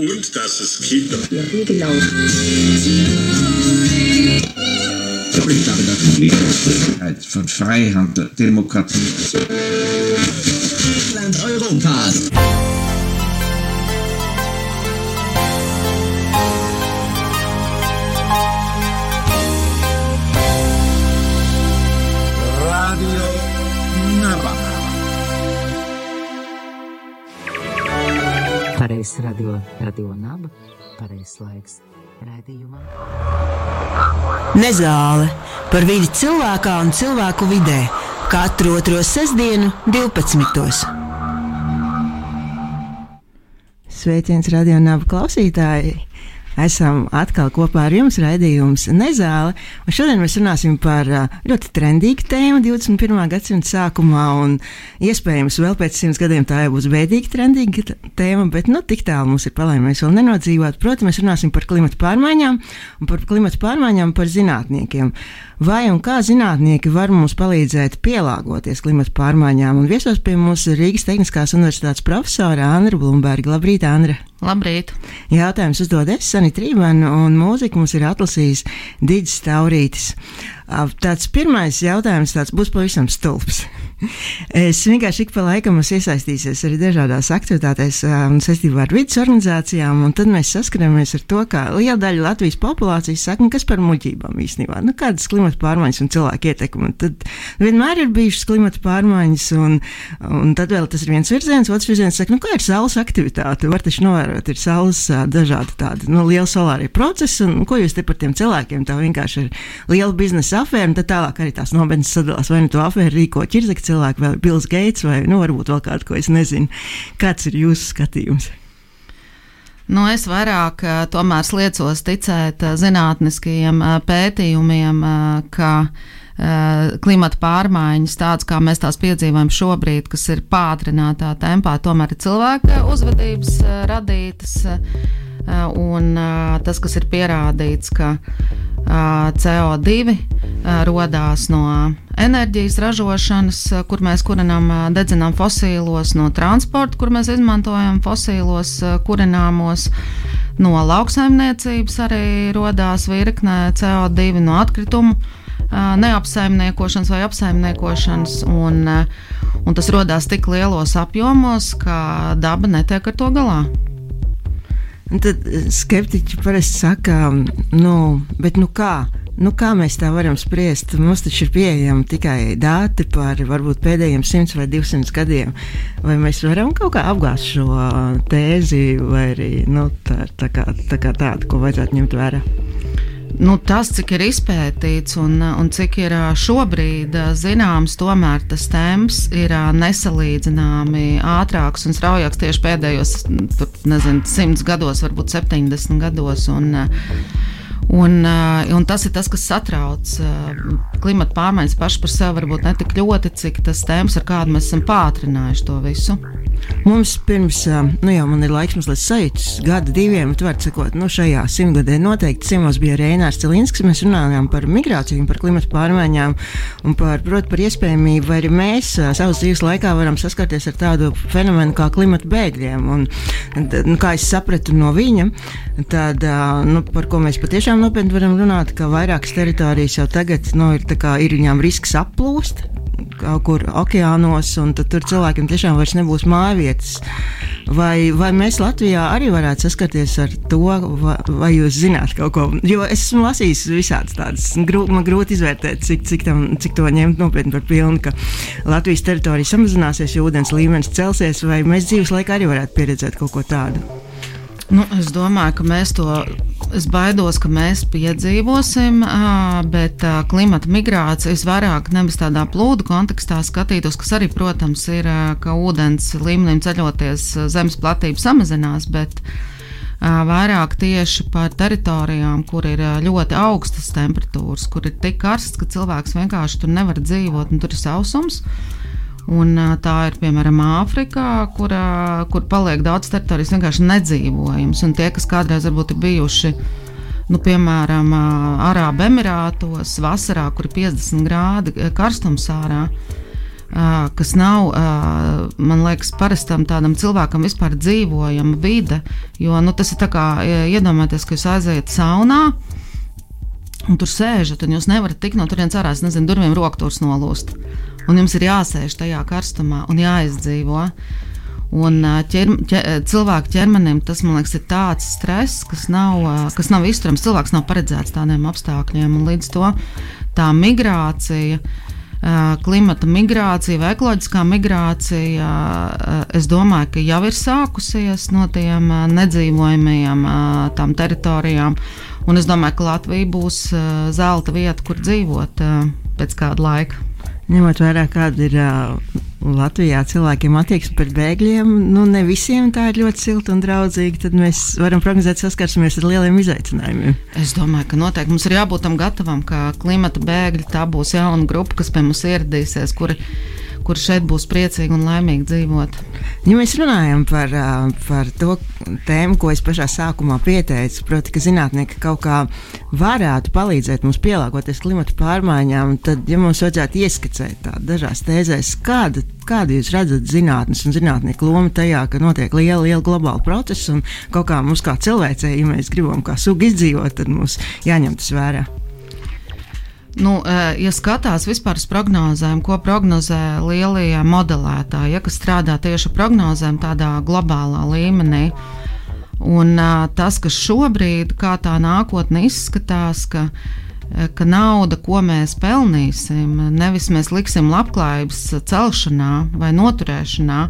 Und dass es Kinder. Ja, genau. Ich glaube, dass die Möglichkeit von Freihandel, Demokratie. Land Europas. Pareizs radio, radio naba, pareizs laiks raidījumā. Nezāle par vidi cilvēkā un cilvēku vidē katru otro sestdienu, 12. Sveiciens radio naba klausītāji! Esam atkal kopā ar jums raidījums Nezāle, un šodien mēs runāsim par ļoti trendīgu tēmu 21. gadsimta sākumā, un iespējams vēl pēc simts gadiem tā jau būs bēdīgi trendīga tēma, bet nu tik tālu mums ir palēma, mēs vēl nenodzīvot. Protams, mēs runāsim par klimatu pārmaiņām un par klimatu pārmaiņām par zinātniekiem. Vai un kā zinātnieki var mums palīdzēt pielāgoties klimatu pārmaiņām? Un viesos pie mums Rīgas Tehniskās Universitātes profesora Andra Blumberga. Labrīt, Andra! Labrīt! Jautājums uzdod es, Sanita Rībana, un mūziku mums ir atlasījis Digis Taurītis. Tāds pirmais jautājums tāds būs pavisam stulbs. Es vienkārši ik pa laikam esmu iesaistījusies arī dažādās aktivitātēs un saistībā ar vidas organizācijām, un tad mēs saskaramies ar to, ka liela daļa Latvijas populācijas saka, "Nu, kas par muļķībām īstenībā, nu, kādas klimata pārmaiņas un cilvēku ietekmi. Un tad vienmēr ir bijušas klimata pārmaiņas, un, un tad vēl tas ir viens virziens, otrs virziens saka, nu, kā ir saules aktivitāte. Var taču novērot, ir saules dažādi tādi nu, lieli solārie procesi, un ko jūs te par tiem cilvēkiem, tā vienkārši ir liela biznesa un tad tālāk arī tās nobeigts sadalās, vai nu to afēru rīko ķirzeka cilvēki, vai Bills Gates, vai nu, varbūt vēl kādu, ko es nezinu. Kāds ir jūsu skatījums? Nu, es vairāk eh, tomēr sliecos ticēt eh, zinātniskajiem eh, pētījumiem, ka eh, klimata pārmaiņas, tādas kā mēs tās piedzīvojam šobrīd, kas ir pātrinātā tempā, tomēr ir cilvēka uzvedības eh, radītas. eh, Un eh, tas, kas ir pierādīts, ka eh, CO2 eh, radās no enerģijas ražošanas, eh, kur mēs kurinām, eh, dedzinām fosīlos, no transporta, kur mēs izmantojam fosīlos eh, kurināmos. No lauksaimniecības arī radās virkne CO2 no atkritumu ā, neapsaimniekošanas vai apsaimniekošanas, un, un tas radās tik lielos apjomos, ka daba netiek ar to galā. Tad skeptiķi parasti saka, nu, bet nu kā? Nu, kā mēs tā varam spriest? Mums taču ir pieejami tikai dati par varbūt pēdējiem 100 vai 200 gadiem. Vai mēs varam kaut kā apgāzt šo tēzi, vai arī nu, tā, tā, kā, tā kā tādu, ko vajadzētu ņemt vērā? Nu, tas, cik ir izpētīts un, un cik ir šobrīd zināms, tomēr tas temps ir nesalīdzināmi ātrāks un straujāks tieši pēdējos tur, nezinu, simts gados, varbūt 70 gados. Un, Un, ā, un tas ir tas, kas satrauc ā, klimata pārmaiņas pašai par sevi. Varbūt ne tik ļoti, cik tas temps, ar kādu mēs esam pātrinājuši to visu. Mums pirms, ā, nu jau man ir laiks mazliet sajūtas, gada diviem, tu vari sakot, nu šajā simtgadē noteikti ciemos bija Reinārs Cilīnskis, mēs runājām par migrāciju, par klimatu pārmaiņām un par, proti, par iespējamību, vai arī mēs savas dzīves laikā varam saskarties ar tādu fenomenu kā klimata bēgļiem. Un, nu, kā es sapratu no viņa, tad, nu, par ko mēs patiešām nopietni varam runāt, ka vairākas teritorijas jau tagad nu, ir, ir viņām risks applūst kaut kur okeānos, un tur cilvēkiem tiešām vairs nebūs mājvietas. Vai, vai mēs Latvijā arī varētu saskarties ar to, vai, vai jūs zināt kaut ko? Jo es esmu lasījis visādas tādas, grū, man grūti izvērtēt, cik, cik, tam, cik to ņemt nopietni par pilnu, ka Latvijas teritorija samazināsies, jo ūdens līmenis celsies, vai mēs dzīves laikā arī varētu pieredzēt kaut ko tādu. Nu, es domāju, ka mēs to, es baidos, ka mēs piedzīvosim, bet klimata migrācijas vairāk nevis tādā plūdu kontekstā skatītos, kas arī, protams, ir, ka ūdens līmenim ceļoties zemes platība samazinās, bet vairāk tieši par teritorijām, kur ir ļoti augstas temperatūras, kur ir tik karsts, ka cilvēks vienkārši tur nevar dzīvot, un tur ir sausums. Un, tā ir piemēram Āfrikā, kur, kur paliek daudz teritorijas vienkārši nedzīvojams. Un tie, kas kādreiz varbūt ir bijuši, nu, piemēram, Arābu Emirātos, vasarā, kur ir 50 grādi karstums ārā, kas nav, man liekas, parastam tādam cilvēkam vispār dzīvojama vide. Jo nu, tas ir tā kā iedomājieties, ka jūs aizejat saunā. Un tur sēžat, un jūs nevarat tikt no turienes ārā. Es nezinu, durvīm roktūrs nolūst. Un jums ir jāsēž tajā karstumā un jāizdzīvo. Un ķer, ķer, cilvēku ķermenim tas, liekas, ir tāds stress, kas nav, kas nav izturams. Cilvēks nav paredzēts tādiem apstākļiem. Līdz to tā migrācija klimata migrācija vai ekoloģiskā migrācija, es domāju, ka jau ir sākusies no tiem nedzīvojamajiem teritorijām. Un es domāju, ka Latvija būs zelta vieta, kur dzīvot pēc kāda laika. Ņemot vērā, kāda ir uh, Latvijā cilvēkiem attieksme pret bēgļiem, nu ne visiem tā ir ļoti silta un draudzīga, tad mēs varam prognozēt, saskarsimies ar lieliem izaicinājumiem. Es domāju, ka noteikti mums ir jābūt tam gatavam, ka klimata bēgļi tā būs jauna grupa, kas pie mums ieradīsies, kuri kur šeit būs priecīgi un laimīgi dzīvot. Ja mēs runājam par, par to tēmu, ko es pašā sākumā pieteicu, proti, ka zinātnieki kaut kā varētu palīdzēt mums pielāgoties klimata pārmaiņām, tad, ja mums vajadzētu ieskicēt tādu dažās tēzēs, kāda, kāda jūs redzat zinātnes un zinātnieku lomu tajā, ka notiek liela, liela globāla procesa un kaut kā mums kā cilvēcei, ja mēs gribam kā sugu izdzīvot, tad mums jāņem tas vērā. Nu, ja skatās vispār uz prognozēm, ko prognozē lielie modelētāji, ja, kas strādā tieši prognozēm tādā globālā līmenī, un tas, kas šobrīd, kā tā nākotne izskatās, ka, ka nauda, ko mēs pelnīsim, nevis mēs liksim labklājības celšanā vai noturēšanā,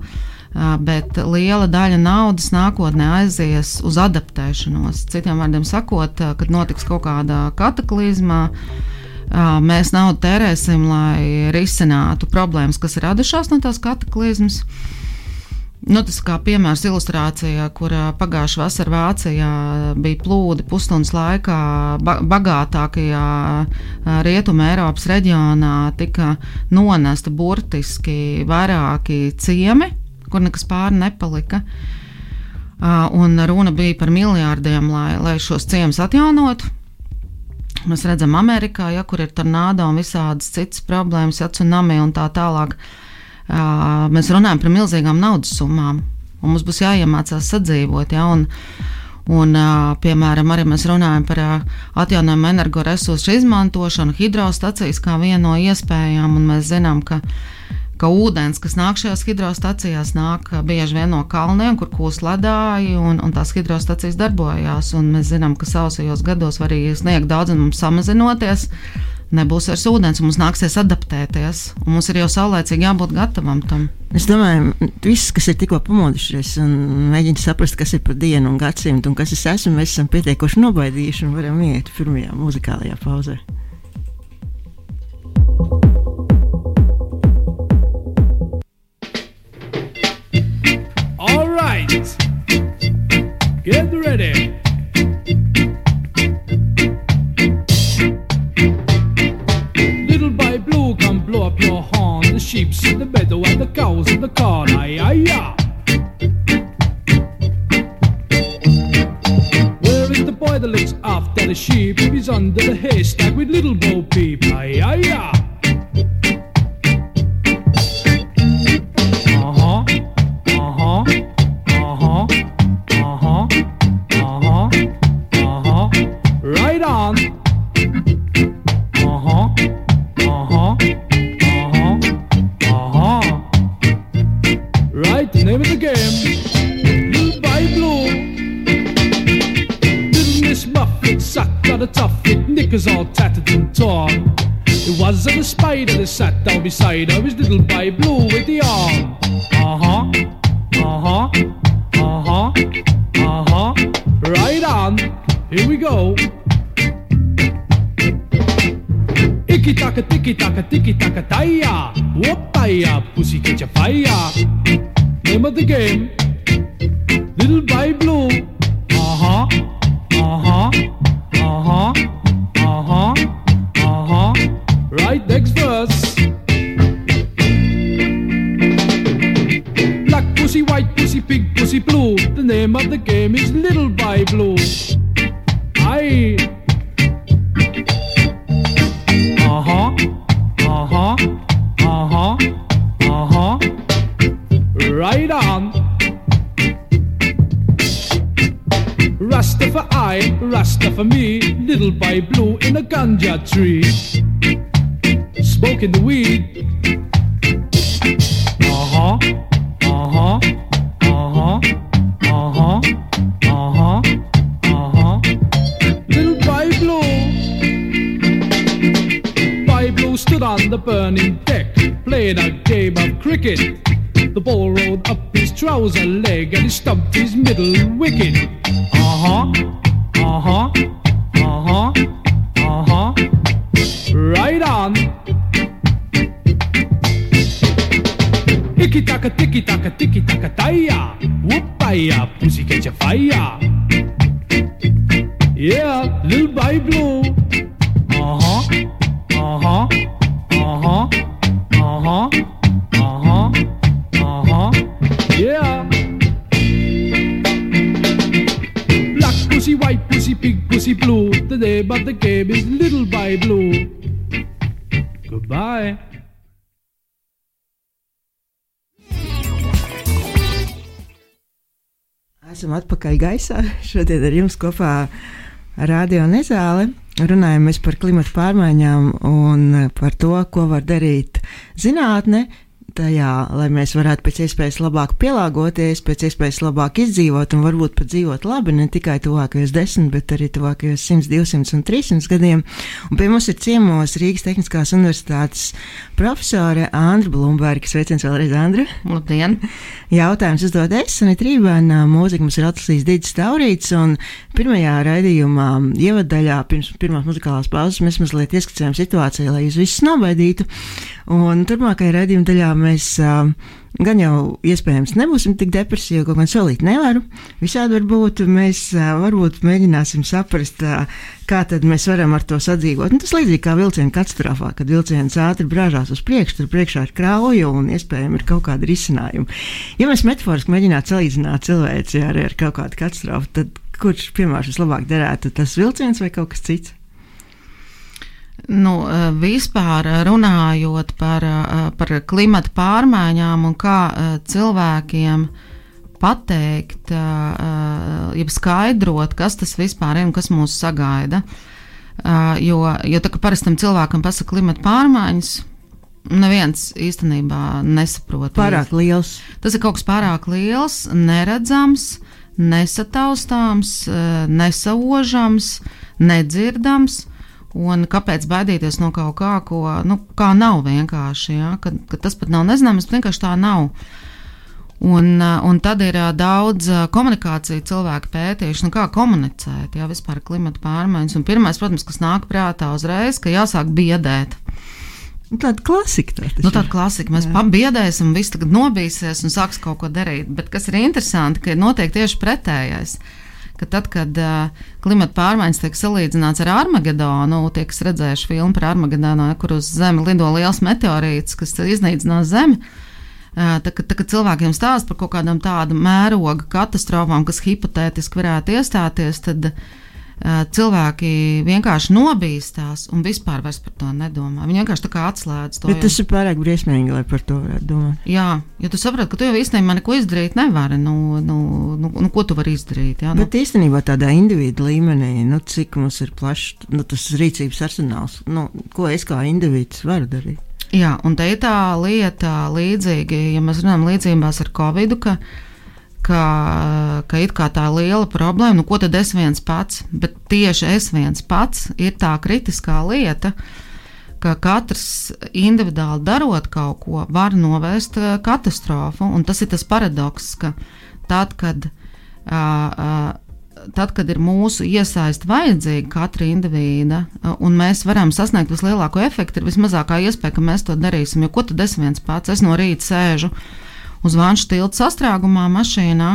bet liela daļa naudas nākotnē aizies uz adaptēšanos. Citiem vārdiem sakot, kad notiks kaut kāda kataklizma, mēs naudu tērēsim, lai risinātu problēmas, kas ir radušās no tās kataklizmas. Nu, tas kā piemērs ilustrācijā, kur pagājušā vasarā Vācijā bija plūdi pusstundas laikā, ba bagātākajā rietumē Eiropas reģionā tika nonesta burtiski vairāki ciemi, kur nekas pāri nepalika. Un runa bija par miljārdiem, lai, lai šos ciemus atjaunotu. Mēs redzam, Amerikā, ja, kur ir tornado un visādas citas problēmas, ja tsunami un tā tālāk, uh, mēs runājam par milzīgām naudas summām. Mums būs jāiemācās sadzīvot. Ja, un, un, piemēram, arī mēs runājam par atjaunojumu energoresursu izmantošanu, hidrostacijas kā vienu no iespējām, mēs zinām, ka ka ūdens, kas nāk šajās hidrostacijās, nāk bieži vien no kalniem, kur kūst ledāji, un, un tās hidrostacijas darbojās. Mēs zinām, ka sausajos gados var arī sniegt daudzumu samazinoties. Nebūs vairs ūdens, un mums nāksies adaptēties. Mums ir jau saulēcīgi jābūt gatavam tam. Es domāju, viss, kas ir tikko pamodušies un mēģina saprast, kas ir par dienu un gadsimtu, un kas es esmu, mēs esam pietiekoši nobaidījuši un varam iet pirmajā muzikālajā pauzē. Get ready. Little blue, blow up your horn. The sheep's in the the cows in the. Where is the boy that looks after the sheep? He's under the haystack with little Bo Peep. Aye, aye, aye. Knickers all tattered and torn. It wasn't a spider that sat down beside her, his little boy blue with the arm. Uh huh, uh huh, uh huh, uh huh. Right on, here we go. Icky taka, ticky taka, ticky taka, taya. Whoop, taya, pussy catch a fire. Name of the game, Little by Blue. The name of the game is Little by Blue. I. Uh huh. Uh huh. Uh huh. Uh huh. Right on. Rasta for I, Rasta for me, little by blue in a ganja tree. Smoking the weed, the burning deck, playing a game of cricket. The ball rolled up his trouser leg and he stumped his middle wicket. Uh huh, uh huh, uh huh, uh huh. Right on. Icky taka, ticky taka, ticky taka, taya. Whoopaya, pussy catch a fire. Yeah, little by blue. Uh huh, uh huh, uh huh, uh huh, uh huh, uh huh. Yeah. Black pussy, white pussy, pink pussy, blue. Name of the game is Little by Blue. Goodbye. Esam atpakaļ gaisā. Šodien ar jums kopā Radio Nezāle. Runājam mēs par klimatu pārmaiņām un par to, ko var darīt zinātne. Tajā, lai mēs varētu pēc iespējas labāk pielāgoties, pēc iespējas labāk izdzīvot un varbūt pat dzīvot labi ne tikai tuvākajos 10, bet arī tuvākajos 100, 200 un 300 gadiem. Un pie mums ir ciemos Rīgas Tehniskās Universitātes profesore Andra Blumberga. Sveiciens vēlreiz, Andra! Labdien! Jautājums uzdod es, un Rībēna mūzika mums ir atlasījis Digis Taurīts, un pirmajā raidījumā, ievadaļā, pirms pirmās muzikālās pauzes, mēs mazliet ieskicējām situāciju, lai jūs visus nobaidītu, un turpmākajā raidījuma daļā mēs gan jau iespējams nebūsim tik depresīvi, kaut gan solīt nevaru, visādi var būt, mēs varbūt mēģināsim saprast, kā tad mēs varam ar to sadzīvot. Un tas līdzīgi kā vilciena katastrofā, kad vilciens ātri brāžās uz priekšu, tur priekšā ir krauja un iespējams ir kaut kāda risinājuma. Ja mēs metaforiski mēģinātu salīdzināt cilvēci ar, ar kaut kādu katastrofu, tad kurš piemērs vislabāk derētu, tas vilciens vai kaut kas cits? Nu, vispār runājot par, par klimatu pārmaiņām un kā cilvēkiem pateikt, jeb skaidrot, kas tas vispār ir un kas mūs sagaida. Jo, jo tā kā parastam cilvēkam pasaka klimata pārmaiņas, neviens īstenībā nesaprot. Pārāk liels. Tas ir kaut kas pārāk liels, neredzams, nesataustāms, nesaužams, nedzirdams. Un kāpēc baidīties no kaut kā, ko nu, kā nav vienkārši, ja? kad, kad tas pat nav nezināms, vienkārši tā nav. Un, un tad ir daudz komunikācija cilvēku pētījuši, nu kā komunicēt, jā, vispār klimata pārmaiņas. Un pirmais, protams, kas nāk prātā uzreiz, ka jāsāk biedēt. Nu, tāda klasika. Tā nu, tāda klasika. Mēs pabiedēsim, viss tagad nobīsies un sāks kaut ko darīt. Bet kas ir interesanti, ka ir notiek tieši pretējais ka tad, kad uh, klimata pārmaiņas tiek salīdzināts ar Armagedonu, tiek redzējuši filmu par Armagedonu, kur uz Zemi lido liels meteorīts, kas iznīcinās Zemi. Uh, tā, tā, kad cilvēkiem stāsta par kaut kādām tādu mēroga katastrofām, kas hipotētiski varētu iestāties, tad uh, Eh, cilvēki vienkārši nobīstās un vispār par to nedomā. Viņi vienkārši tā kā atslēdz to. Bet jau. tas ir pārāk briesmīgi, lai par to varētu domāt. Jā, jo tu saproti, ka tu jau īstenībā neko izdarīt nevari. Nu, nu, nu, nu, ko tu vari izdarīt? Jā, nu? Bet īstenībā tādā individu līmenī, nu, cik mums ir plašs nu, tas rīcības arsenāls, nu, ko es kā individs varu darīt. Jā, un te ir tā lieta līdzīgi, ja mēs runājam līdzībās ar Covid-19 ka, ka ir kā tā liela problēma, nu, ko tad es viens pats, bet tieši es viens pats ir tā kritiskā lieta, ka katrs individuāli darot kaut ko, var novērst uh, katastrofu. Un tas ir tas paradoks, ka tad, kad, tad, kad ir mūsu iesaiste vajadzīga katra indivīda, un mēs varam sasniegt vislielāko efektu, ir vismazākā iespēja, ka mēs to darīsim. Jo ko tad es viens pats, es no rīta sēžu uz Vanšu tilta sastrēgumā mašīnā.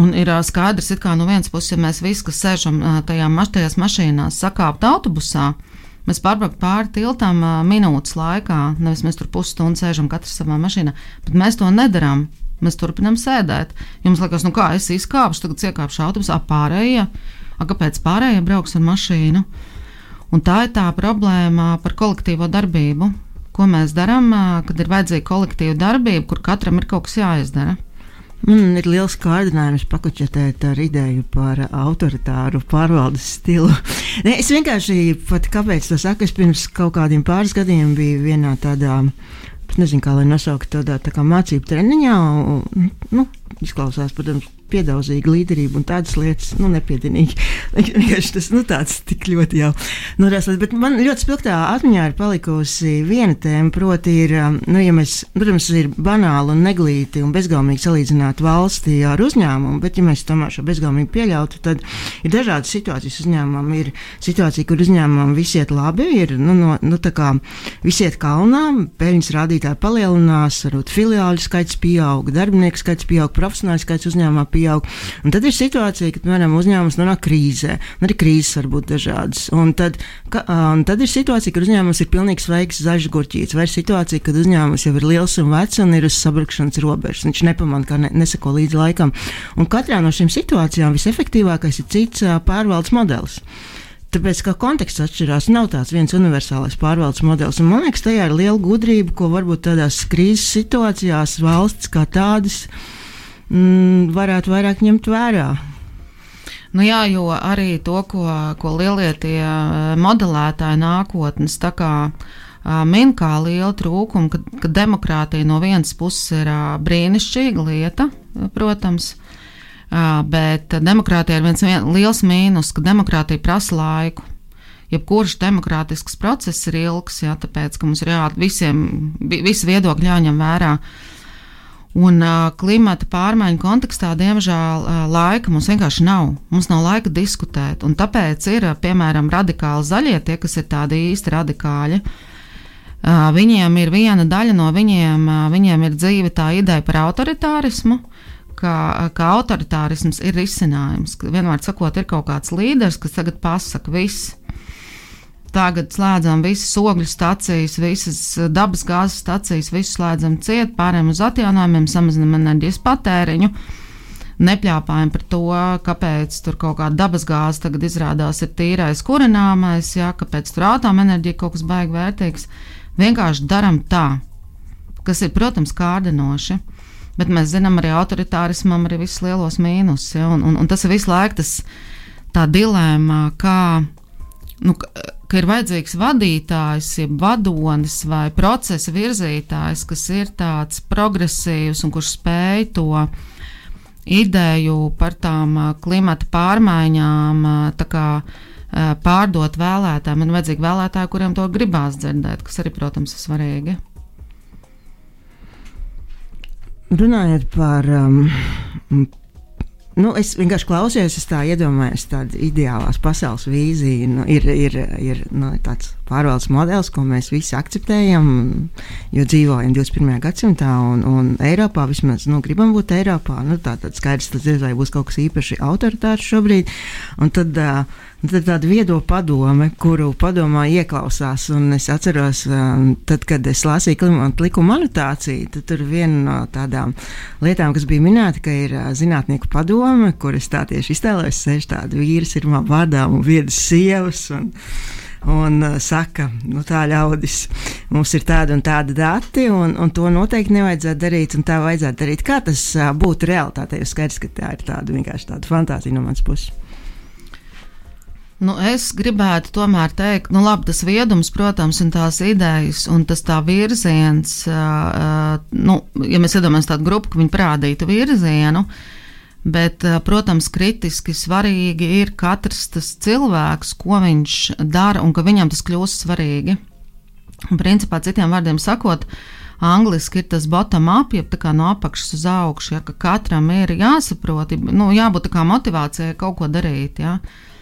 Un ir skaidrs, ka no vienas puses, ja mēs visi, kas sēžam tajā maš, tajās mašīnās, sakāpt autobusā, mēs pārbraukt pāri tiltam minūtes laikā. Nevis mēs tur pusstundu sēžam katrs savā mašīnā, bet mēs to nedarām. Mēs turpinām sēdēt. Jums liekas, nu kā es izkāpšu, tagad iekāpšu autobusā, pārējie. A, kāpēc pārējie brauks ar mašīnu? Un tā ir tā problēma par kolektīvo darbību ko mēs darām, kad ir vajadzīga kolektīva darbība, kur katram ir kaut kas jāizdara. Man ir liels kārdinājums pakučetēt ar ideju par autoritāru pārvaldes stilu. ne, es vienkārši pat kāpēc to saku, es pirms kaut kādiem pāris gadiem biju vienā tādā, nezinu, kā lai nosaukt tādā tā kā mācību treniņā. Un, nu, izklausās, protams, piedauzīga līderība un tādas lietas, nu, nepiedienīgi. Vienkārši tas, nu, tāds tik ļoti jau norādās. Bet man ļoti spilgtā atmiņā ir palikusi viena tēma, proti ir, um, nu, ja mēs, protams, ir banāli un neglīti un bezgalīgi salīdzināt valsti ar uzņēmumu, bet ja mēs tomēr šo bezgalīgi pieļautu, tad ir dažādas situācijas uzņēmumam. Ir situācija, kur uzņēmumam viss iet labi, ir, nu, no, nu tā kā viss iet kalnā, peļņas rādītāji palielinās, varbūt filiāļu skaits pieaug, darbinieku skaits pieaug, profesionāļu skaits uzņēmumā pieaug. Un tad ir situācija, kad piemēram uzņēmums nonāk krīzē, un arī krīzes var būt dažādas. Un tad, ka, un tad ir situācija, kad uzņēmums ir pilnīgi sveiks zaļš gurķīts, vai ir situācija, kad uzņēmums jau ir liels un vecs un ir uz sabrukšanas robežas. Viņš nepamanā, ka ne, neseko līdzi laikam. Un katrā no šīm situācijām visefektīvākais ir cits pārvaldes modelis. Tāpēc, kā konteksts atšķirās, nav tāds viens universālais pārvaldes modelis. Un, man liekas, tajā ir liela gudrība, ko varbūt tādās krīzes situācijās valsts kā tādas mm, varētu vairāk ņemt vērā. Nu jā, jo arī to, ko, ko lielie tie eh, modelētāji nākotnes tā kā eh, min kā lielu trūkumu, ka, ka demokrātija no vienas puses ir eh, brīnišķīga lieta, protams, bet demokrātija ir viens vien, liels mīnus, ka demokrātija prasa laiku. Jebkurš demokrātisks process ir ilgs, jā, tāpēc, ka mums ir jā, visiem, visi viedokļi jāņem vērā. Uh, Un uh, klimata pārmaiņu kontekstā, diemžēl, uh, laika mums vienkārši nav. Mums nav laika diskutēt. Un tāpēc ir, uh, piemēram, radikāli zaļie, tie, kas ir tādi īsti radikāļi. Uh, viņiem ir viena daļa no viņiem, uh, viņiem ir dzīve tā ideja par autoritārismu, ka, ka autoritārisms ir risinājums. Vienmēr sakot, ir kaut kāds līderis, kas tagad pasaka visu Tagad slēdzam visas ogļu stācijas, visas eh, dabas gāzes stācijas, visu slēdzam ciet, pārējām uz atjaunojumiem, samazinam enerģijas patēriņu. Nepļāpājam par to, kāpēc tur kaut kāda dabas gāze tagad izrādās ir tīrais kurināmais, jā, kāpēc tur atomenerģija kaut kas baigi vērtīgs. Vienkārši daram tā, kas ir, protams, kārdinoši. Bet mēs zinām arī autoritārismam arī visus lielos mīnus. Ja, un, un, un tas ir visu laiku tas, tā dilēma, kā nu, ka ir vajadzīgs vadītājs, jeb vadonis vai procesa virzītājs, kas ir tāds progresīvs un kurš spēj to ideju par tām klimata pārmaiņām kā, pārdot vēlētājiem. Man vajadzīgi vēlētāji, kuriem to gribās dzirdēt, kas arī, protams, ir svarīgi. Runājot par um, Nu, es vienkārši klausījos, es tā iedomājos, tāda ideālās pasaules vīzija. Nu, ir ir, ir nu, tāds pārvaldes modelis, ko mēs visi akceptējam, jo dzīvojam 21. gadsimtā un, un Eiropā vismaz nu, gribam būt Eiropā. Nu, tā tad skaidrs, tas diez vai būs kaut kas īpaši autoritārs šobrīd. Un tad, uh, Tad tāda viedo padome, kuru padomā ieklausās. Un es atceros, tad, kad es lasīju klimata likuma anotāciju, tad tur viena no tādām lietām, kas bija minēta, ka ir zinātnieku padome, kur es tā tieši iztēlojos, sēž tāda vīrs ir man vārdā un viedas sievas. Un, un uh, saka, nu, tā ļaudis, mums ir tāda un tāda dati, un, un to noteikti nevajadzētu darīt, un tā vajadzētu darīt. Kā tas uh, būtu realitātē? Jo skaidrs, ka tā ir tāda vienkārši tāda fantāzija no manas puses. Nu, es gribētu tomēr teikt, nu, labi, tas viedums, protams, un tās idejas, un tas tā virziens, uh, nu, ja mēs iedomājamies tādu grupu, ka viņi parādītu virzienu, bet, uh, protams, kritiski svarīgi ir katrs tas cilvēks, ko viņš dara, un ka viņam tas kļūst svarīgi. Un, principā, citiem vārdiem sakot, Angliski ir tas bottom-up, jeb tā kā no apakšas uz augšu, ja ka katram ir jāsaprot, nu, jābūt tā kā motivācijai kaut ko darīt. Ja. Uh,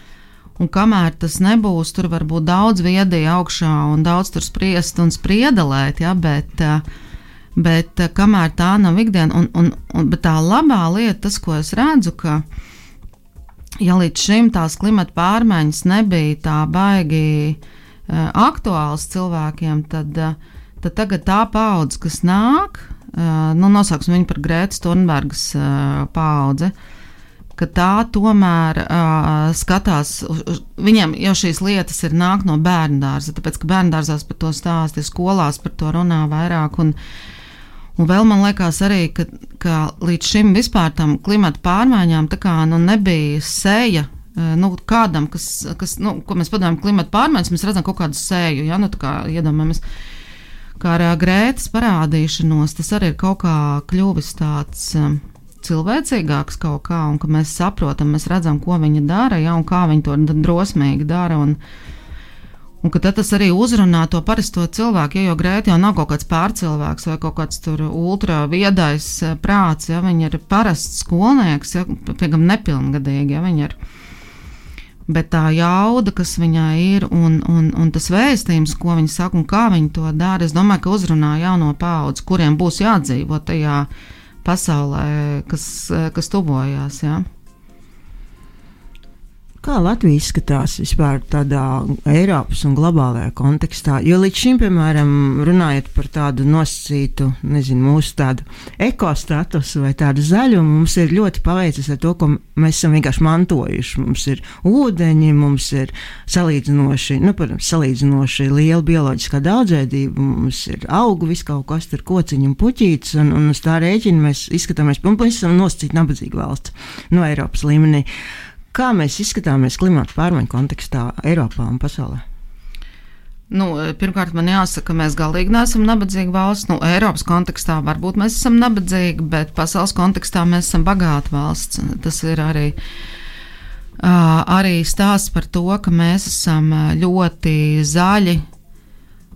Un kamēr tas nebūs, tur var būt daudz viedie augšā un daudz tur spriest un spriedelēt, ja, bet, eh, bet eh, kamēr tā nav ikdiena, un, un, un tā labā lieta, tas, ko es redzu, ka, ja līdz šim tās klimata pārmaiņas nebija tā baigi uh, aktuāls cilvēkiem, tad, tad tagad tā paudze, kas nāk, nu, nosauksim viņu par Grētas Turnbergas paudzi, uh, ka tā tomēr uh, skatās, viņam jau šīs lietas ir nāk no bērnu dārza, tāpēc, ka bērnu dārzās par to stāsta, skolās par to runā vairāk. Un, Un vēl man liekas arī, ka, ka līdz šim vispār tam klimata pārmaiņām tā kā nu, nebija sēja. Nu, kādam, kas, kas nu, ko mēs padomājam, klimata pārmaiņas, mēs redzam kaut kādu sēju, ja nu tā kā iedomājamies, kā ar grētas parādīšanos, tas arī ir kaut kā kļuvis tāds um, cilvēcīgāks kaut kā, un ka mēs saprotam, mēs redzam, ko viņa dara, ja, un kā viņa to drosmīgi dara. Un, Un ka tas arī uzrunā to parasto cilvēku, ja jau grēti jau nav kaut kāds pārcilvēks vai kaut kāds tur ultra viedais eh, prāts, ja viņi ir parasts skolnieks, ja, piemēram, nepilngadīgi, ja viņi ir. Bet tā jauda, kas viņai ir, un, un, un tas vēstījums, ko viņi saka un kā viņi to dara, es domāju, ka uzrunā jauno paudzi, kuriem būs jādzīvot tajā pasaulē, kas, eh, kas tuvojās. Ja. Kā Latvija izskatās vispār tādā Eiropas un globālajā kontekstā? Jo līdz šim, piemēram, runājot par tādu nosacītu, nezinu, mūsu tādu ekostatusu vai tādu zaļumu, mums ir ļoti paveicis ar to, ko mēs esam vienkārši mantojuši. Mums ir ūdeņi, mums ir salīdzinoši, nu, protams, salīdzinoši liela bioloģiskā daudzveidība, mums ir augu, viss kaut kas tur kociņi un puķītis, un, un uz tā rēķina mēs izskatāmies, un mēs esam nosacīti nabadzīga valsts no Eiropas līmenī. Kā mēs izskatāmies klimata pārmaiņu kontekstā Eiropā un pasaulē? Nu, pirmkārt, man jāsaka, ka mēs galīgi neesam nabadzīga valsts. Nu, Eiropas kontekstā varbūt mēs esam nabadzīgi, bet pasaules kontekstā mēs esam bagāta valsts. Tas ir arī, arī stāsts par to, ka mēs esam ļoti zaļi.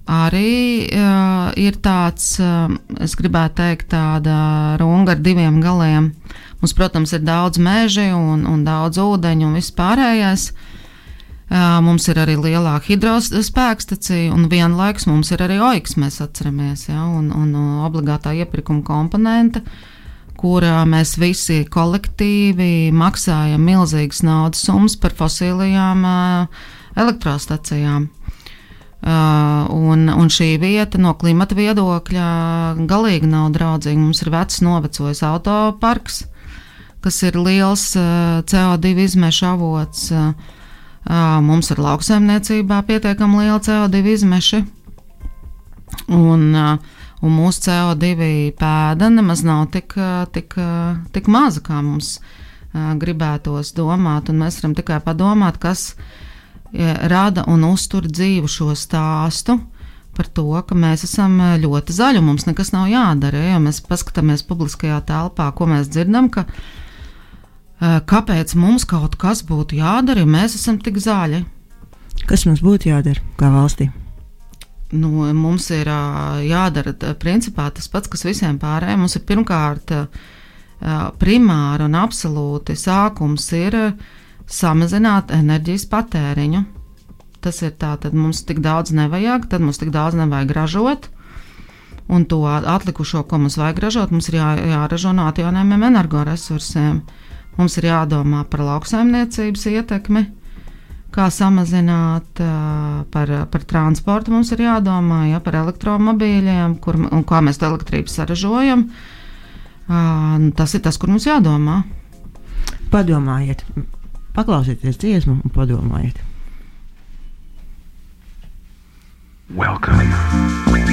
Arī uh, ir tāds, uh, es gribētu teikt, tāda runga ar diviem galiem. Uh, Mums, protams, ir daudz meži un, un daudz ūdeņu un viss pārējais. Mums ir arī lielāka hidrospēkstacija, un vienlaikus mums ir arī oiks, mēs atceramies, ja, un, un obligātā iepirkuma komponente, kurā mēs visi kolektīvi maksājam milzīgas naudas summas par fosilajām elektrostacijām. Uh, un, un šī vieta no klimata viedokļa galīgi nav draudzīga. Mums ir vecs, novecojis autoparks, kas ir liels CO2 izmešu avots. Mums ir lauksaimniecībā pietiekami liela CO2 izmeši. Un, un mūsu CO2 pēda nemaz nav tik, tik, tik maza, kā mums gribētos domāt. Mēs varam tikai padomāt, kas rada un uztur dzīvu šo stāstu par to, ka mēs esam ļoti zaļi mums nekas nav jādara. Ja mēs paskatāmies publiskajā telpā, ko mēs dzirdam, ka kāpēc mums kaut kas būtu jādara, ja mēs esam tik zaļi. Kas mums būtu jādara kā valstī? Nu, mums ir jādara principā tas pats, kas visiem pārējiem. Mums ir pirmkārt primāri un absolūti sākums ir samazināt enerģijas patēriņu. Tas ir tā, tad mums tik daudz nevajag, tad mums tik daudz nevajag ražot. Un to atlikušo, ko mums vajag ražot, mums ir jā, jāražo no atjaunojumiem energoresursiem. Uh, Mums ir jādomā par lauksaimniecības ietekmi, kā samazināt par, par transportu. Mums ir jādomā ja, par elektromobīļiem kur, un kā mēs to elektrību saražojam. Tas ir tas, kur mums jādomā. Padomājiet, paklausieties dziesmu un padomājiet. Welcome.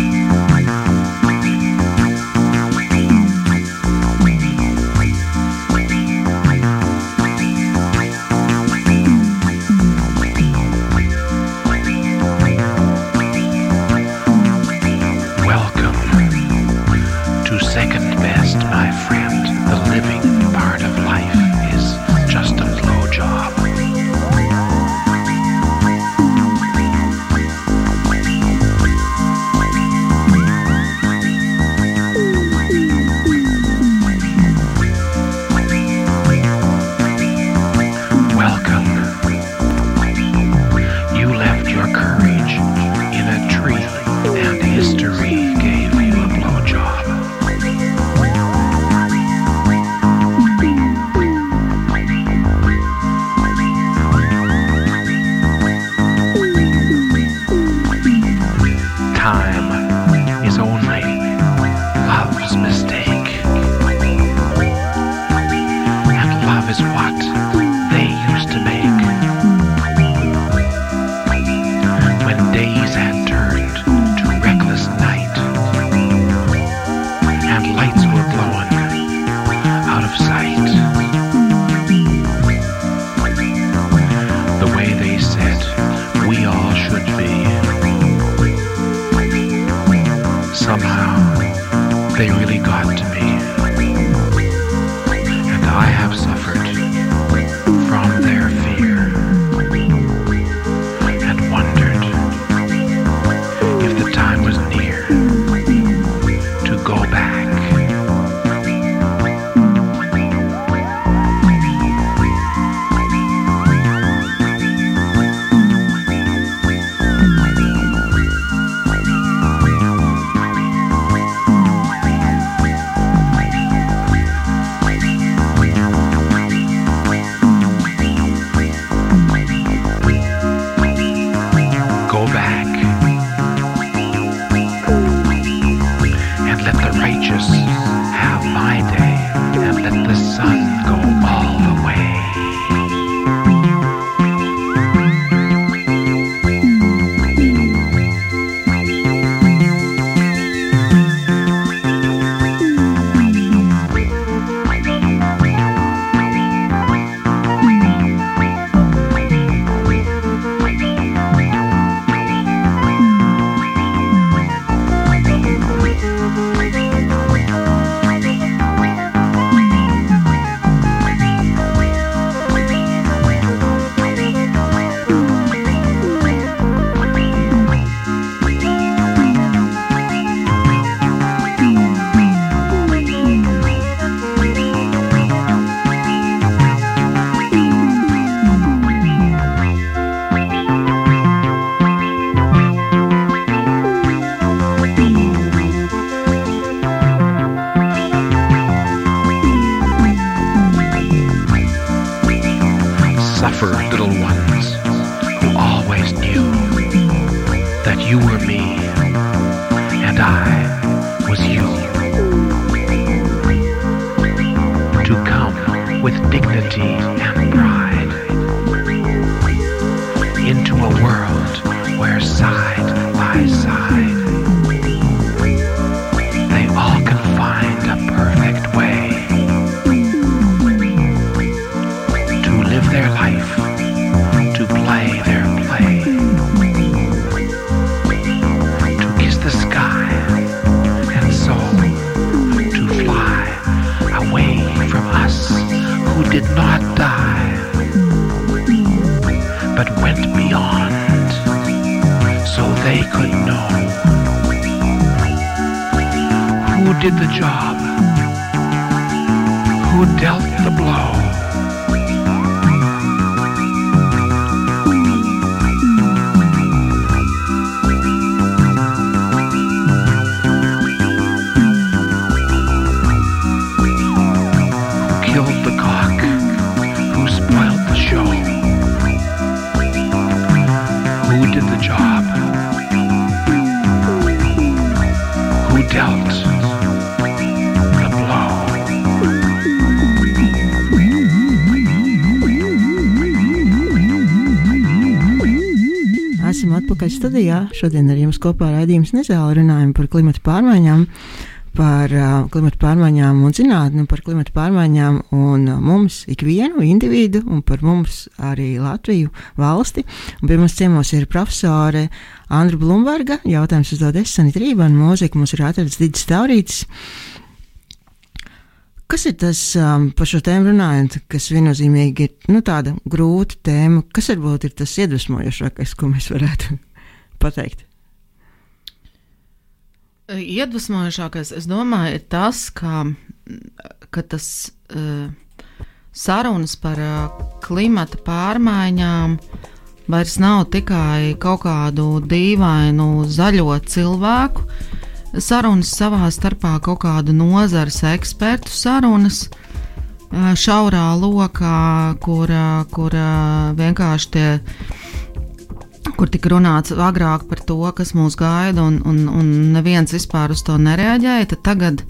Atpakaļ studijā. Šodien ar jums kopā raidījums Nezāle runājam par klimatu pārmaiņām, par uh, klimatu pārmaiņām un zinātni, par klimatu pārmaiņām un uh, mums, ikvienu individu, un par mums arī Latviju valsti. Un pie mums ciemos ir profesore Andra Blumberga. Jautājums uzdod es, Sanita Rībana, mūzika mums ir atrads Digis Taurītis. Kas ir tas um, par šo tēmu runājot, kas viennozīmīgi ir nu, tāda grūta tēma? Kas varbūt ir tas iedvesmojošākais, ko mēs varētu pateikt? Iedvesmojošākais, es domāju, ir tas, ka, ka tas uh, sarunas par uh, klimata pārmaiņām vairs nav tikai kaut kādu dīvainu zaļo cilvēku sarunas savā starpā, kaut kādu nozares ekspertu sarunas. uh, Šaurā lokā, kur, kur vienkārši tie kur tika runāts agrāk par to, kas mūs gaida, un, un, un neviens vispār uz to nereaģēja, tad tagad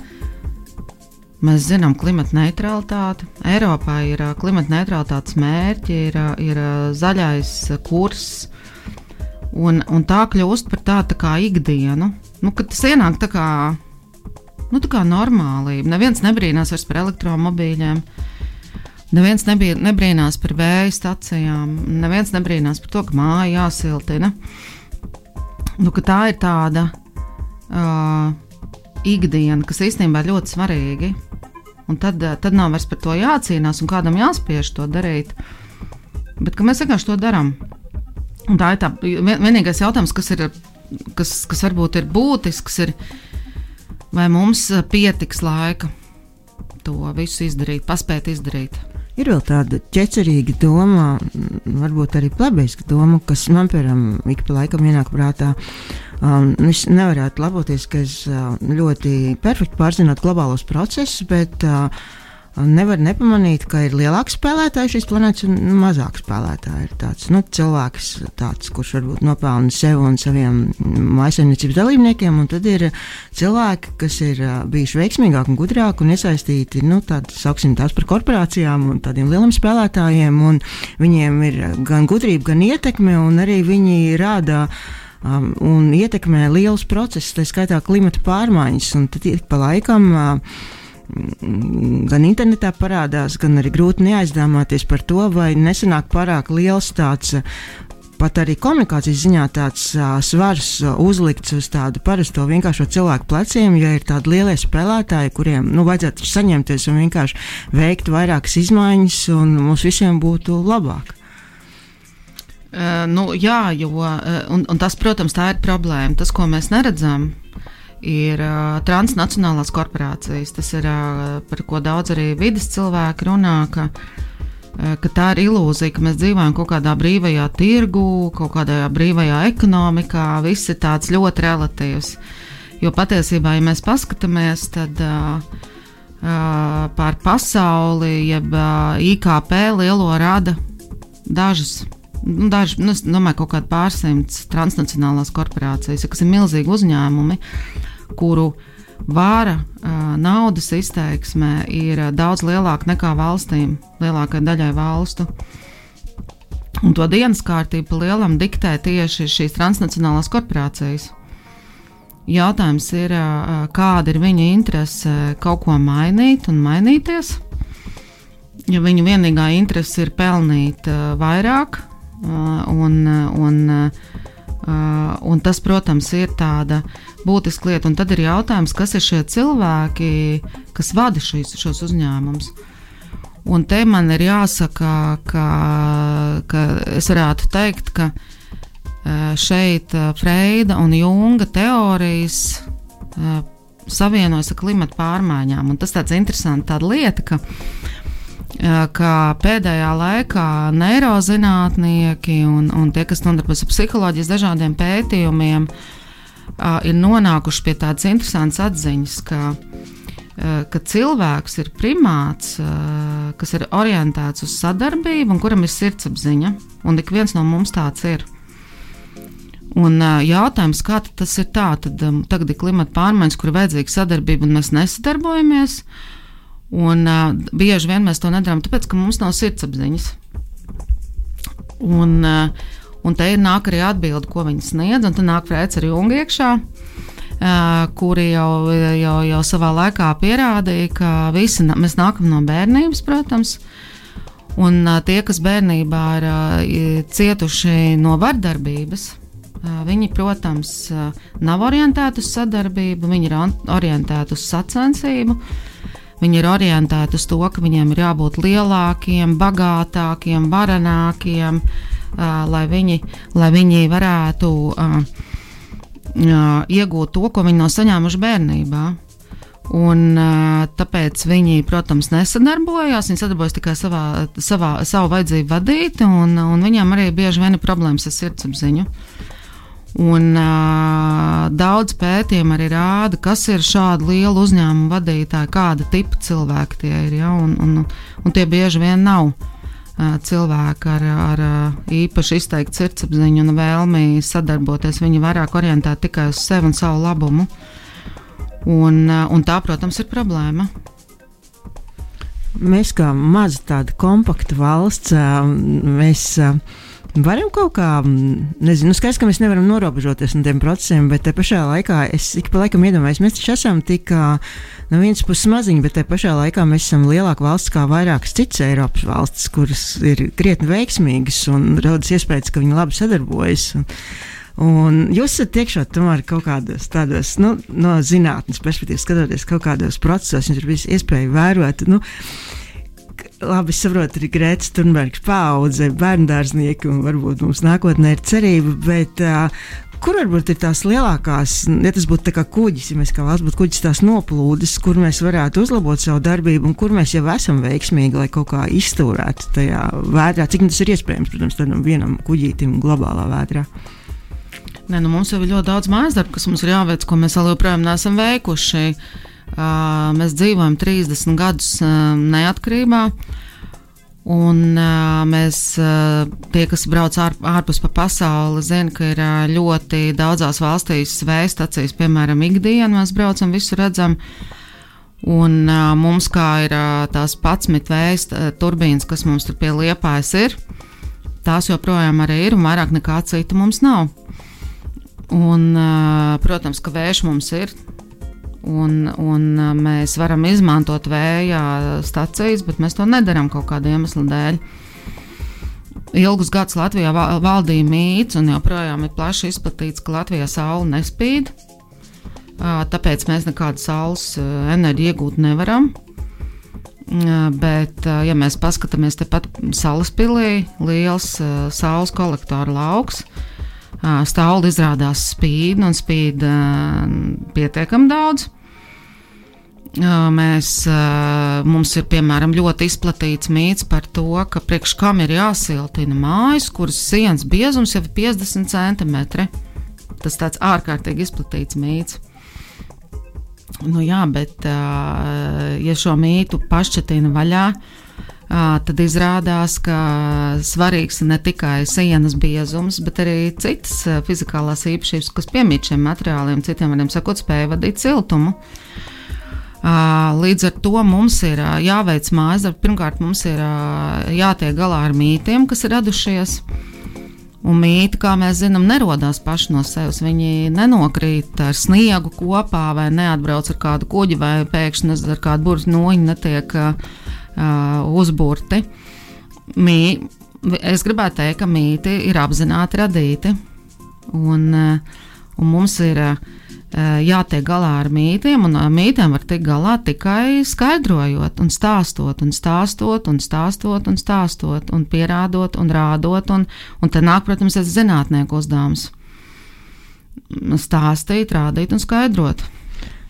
mēs zinām klimata neutralitāti. Eiropā ir klimata neutralitātes mērķi, ir, ir zaļais kurs, un, un tā kļūst par tādu tā kā ikdienu. Nu, kad tas ienāk tā kā, nu, tā kā normālība. Neviens nebrīnās vairs par elektromobīļiem. Neviens nebija, nebrīnās par vēja stacijām, neviens nebrīnās par to, ka māja jāsiltina. Nu, ka tā ir tāda uh, ikdiena, kas īstenībā ir ļoti svarīgi. Un tad, uh, tad nav vairs par to jācīnās un kādam jāspiež to darīt. Bet mēs vienkārši to darām. Un tā ir tā vien, vienīgais jautājums, kas, ir, kas, kas varbūt ir būtisks, ir, vai mums pietiks laika to visu izdarīt, paspēt izdarīt. Ir vēl tāda ķecerīga doma, varbūt arī plebeiska doma, kas man, piemēram, ik pa laikam ienāk prātā. Um, es nevarētu laboties, ka es uh, ļoti perfekti pārzinot globālos procesus, bet uh, nevar nepamanīt, ka ir lielāks spēlētājs šīs planētas un mazāks spēlētājs. Ir tāds nu, cilvēks, tāds, kurš varbūt nopelna sev un saviem maisaimniecības dalībniekiem, un tad ir cilvēki, kas ir bijuši veiksmīgāki un gudrāki un iesaistīti, nu, tādas, sauksim tās par korporācijām un tādiem lieliem spēlētājiem, un viņiem ir gan gudrība, gan ietekme, un arī viņi rāda um, un ietekmē lielus procesus, tā skaitā klimata pārmaiņas, un tad ik pa laikam uh, gan internetā parādās, gan arī grūti neaizdomāties par to, vai nesanāk pārāk liels tāds. Pat arī komunikācijas ziņā tāds uh, svars uh, uzlikts uz tādu parasto vienkāršo cilvēku pleciem, ja ir tādi lielie spēlētāji, kuriem nu, vajadzētu saņemties un vienkārši veikt vairākas izmaiņas, un mums visiem būtu labāk. Uh, nu, jā, jo, uh, un, un tas, protams, tā ir problēma. Tas, ko mēs neredzam, ir uh, transnacionālās korporācijas. Tas ir uh, par ko daudz arī vidas cilvēki runā. Ka, uh, ka tā ir ilūzija, ka mēs dzīvojam kaut kādā brīvajā tirgu, kaut kādā brīvajā ekonomikā. Viss ir tāds ļoti relatīvs. Jo patiesībā, ja mēs paskatāmies, tad uh, uh, pār pasauli, jeb uh, IKP lielo rada dažas nu, daži, nu, es domāju, kaut kādi pārsimts transnacionālās korporācijas, kas ir milzīgi uzņēmumi, kuru vāra naudas izteiksmē ir daudz lielāka nekā valstīm, lielākai daļai valstu. Un to dienas kārtību pa lielam diktē tieši šīs transnacionālās korporācijas. Jautājums ir, kāda ir viņa interese kaut ko mainīt un mainīties. Ja viņa vienīgā interese ir pelnīt vairāk, un, un, un tas, protams, ir tāda būtiska lieta. Un tad ir jautājums, kas ir šie cilvēki, kas vada šīs, šos uzņēmumus. Un te man ir jāsaka, ka, ka es varētu teikt, ka e, šeit e, Freida un Junga teorijas e, savienojas ar klimatu pārmaiņām. Un tas tāds interesants tāda lieta, ka, ka pēdējā laikā neirozinātnieki un, un tie, kas nodarbojas ar psiholoģijas dažādiem pētījumiem, uh, ir nonākuši pie tādas interesantas atziņas, ka, ka cilvēks ir primāts, kas ir orientēts uz sadarbību un kuram ir sirdsapziņa, un ik viens no mums tāds ir. Un jautājums, kā tas ir tā, tad um, tagad ir klimata pārmaiņas, kur ir vajadzīga sadarbība, un mēs nesadarbojamies. Un uh, bieži vien mēs to nedarām, tāpēc, ka mums nav sirdsapziņas. Un, uh, Un te ir nāk arī atbilde, ko viņi sniedz, un tad nāk Frēds ar Jungu iekšā. Uh, kuri jau, jau, jau savā laikā pierādīja, ka visi mēs nākam no bērnības, protams, un uh, tie, kas bērnībā ir uh, cietuši no vardarbības, Viņi, protams, nav orientēti uz sadarbību, viņi ir orientēti uz sacensību. Viņi ir orientēti uz to, ka viņiem ir jābūt lielākiem, bagātākiem, varenākiem, lai viņi, lai viņi varētu iegūt to, ko viņi nav saņēmuši bērnībā. Un, tāpēc viņi, protams, nesadarbojās. Viņi sadarbojas tikai savā, savā, savu vajadzību vadīt, un, un viņiem arī bieži vien ir problēmas ar sirdsapziņu. Un, uh, daudz pētījumu arī rāda, kas ir šādu lielu uzņēmumu vadītāji, kāda tipa cilvēki tie ir. Ja? Un, un, un tie bieži vien nav uh, cilvēki ar, ar īpaši izteiktu sirdsapziņu un vēlmi sadarboties. Viņi vairāk orientēti tikai uz sevi un savu labumu. Un, un tā, protams, ir problēma. Mēs kā maza tāda kompakta valsts, mēs varam kaut kā, nezinu, nu skaidrs, ka mēs nevaram norobežoties no tiem procesiem, bet te pašā laikā es ik pa laikam iedomājos, mēs taču esam tik no vienas puses maziņi, bet te pašā laikā mēs esam lielāka valsts kā vairākas citas Eiropas valstis, kuras ir krietni veiksmīgas un rodas iespējas, ka viņi labi sadarbojas. Un, Un jūs esat iekšā tomēr kaut kādos tādos, nu, no zinātnes perspektīvas, skatoties kaut kādos procesos, jums ir bijis iespēja vērot. Nu, labi saprotu, arī Grētas Thunbergs paudze, bērndārznieki un varbūt mums nākotnē ir cerība, bet uh, kur varbūt ir tās lielākās, ja tas būtu kā kuģis, ja mēs kā valsts būtu kuģis, tās noplūdes, kur mēs varētu uzlabot savu darbību un kur mēs jau esam veiksmīgi, lai kaut kā izturētu tajā vētrā, cik tas ir iespējams, protams, tādam vienam kuģītim globālā vētrā. Nē, nu mums jau ir ļoti daudz mājas darbu, kas mums ir jāveic, ko mēs vēl joprojām neesam veikuši. Uh, mēs dzīvojam 30 gadus neatkarībā. Un uh, mēs, uh, tie, kas brauc ār, ārpus pa pasauli, zina, ka ir uh, ļoti daudzās valstīs vēja stācijas, piemēram, ikdienā mēs braucam, visu redzam. Un uh, mums, kā ir uh, tās 11 vējas uh, turbīnas, kas mums tur pie liepājas ir, tās joprojām arī ir, un vairāk nekā cita mums nav. Un, uh, protams, ka vējš mums ir, un, un mēs varam izmantot vēja stacijas, bet mēs to nedarām kaut kāda iemesla dēļ. Ilgus gadus Latvijā valdīja mīts, un joprojām ir plaši izplatīts, ka Latvijā saule nespīd. Tāpēc mēs nekādu saules enerģiju iegūt nevaram. Bet, ja mēs paskatāmies tepat Salaspīlī, liels saules kolektora lauks, Stāvli izrādās spīd un spīd pietiekami daudz. Mēs, mums ir piemēram ļoti izplatīts mīts par to, ka priekš kam ir jāsiltina mājas, kuras sienas biezums jau ir 50 centimetri. Tas tāds ārkārtīgi izplatīts mīts. Nu, jā, bet ja šo mītu pašķetina vaļā, tad izrādās, ka svarīgs ne tikai sienas biezums, bet arī citas fizikālās īpašības, kas piemīt šiem materiāliem, citiem vārdiem sakot, spēja vadīt siltumu. Līdz ar to mums ir jāveic mājas darbs. Pirmkārt, mums ir jātiek galā ar mītiem, kas ir radušies. Un mīti, kā mēs zinām, nerodās paši no sevis. Viņi nenokrīt ar sniegu kopā, vai neatbrauc ar kādu kuģi, vai pēkšņi ar kādu burbuļu noņu netiek uh, uzburti. Mī, es gribētu teikt, ka mīti ir apzināti radīti. Un, un mums ir jātiek galā ar mītiem, un mītiem var tikt galā tikai skaidrojot, un stāstot, un stāstot, un stāstot, un stāstot, un pierādot, un rādot. Un, un te nāk, protams, tas zinātnieku uzdevums - stāstīt, rādīt un skaidrot.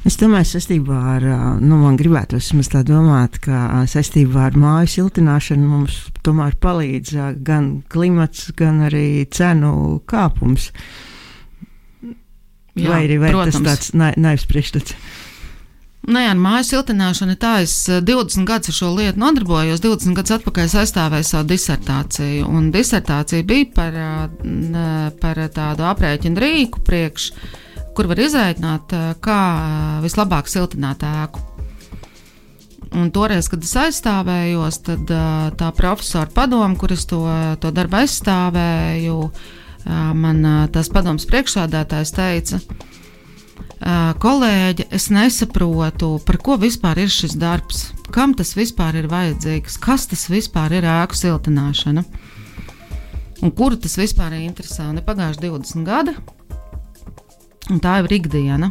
Es domāju, saistībā ar, nu, man gribētu vismaz tā domāt, ka saistībā ar māju siltināšanu mums tomēr palīdz gan klimats, gan arī cenu kāpums. Jā, vai arī vai protams. tas tāds na naivs priekšstats? Nē, ar māju siltināšanu tā es 20 gadus ar šo lietu nodarbojos. 20 gadus atpakaļ aizstāvēju savu disertāciju. Un disertācija bija par, par tādu aprēķinu rīku priekš kur var izaicināt, eh, kā eh, vislabāk siltināt ēku. Un toreiz, kad es aizstāvējos, tad eh, tā profesora padoma, kuras to, to darbu aizstāvēju, man tas padoms priekšsādātājs teica, kolēģi, es nesaprotu, par ko vispār ir šis darbs, kam tas vispār ir vajadzīgs, kas tas vispār ir ēku siltināšana. Un kuru tas vispār ir ir pagājuši 20 gadi, Un tā ir ikdiena.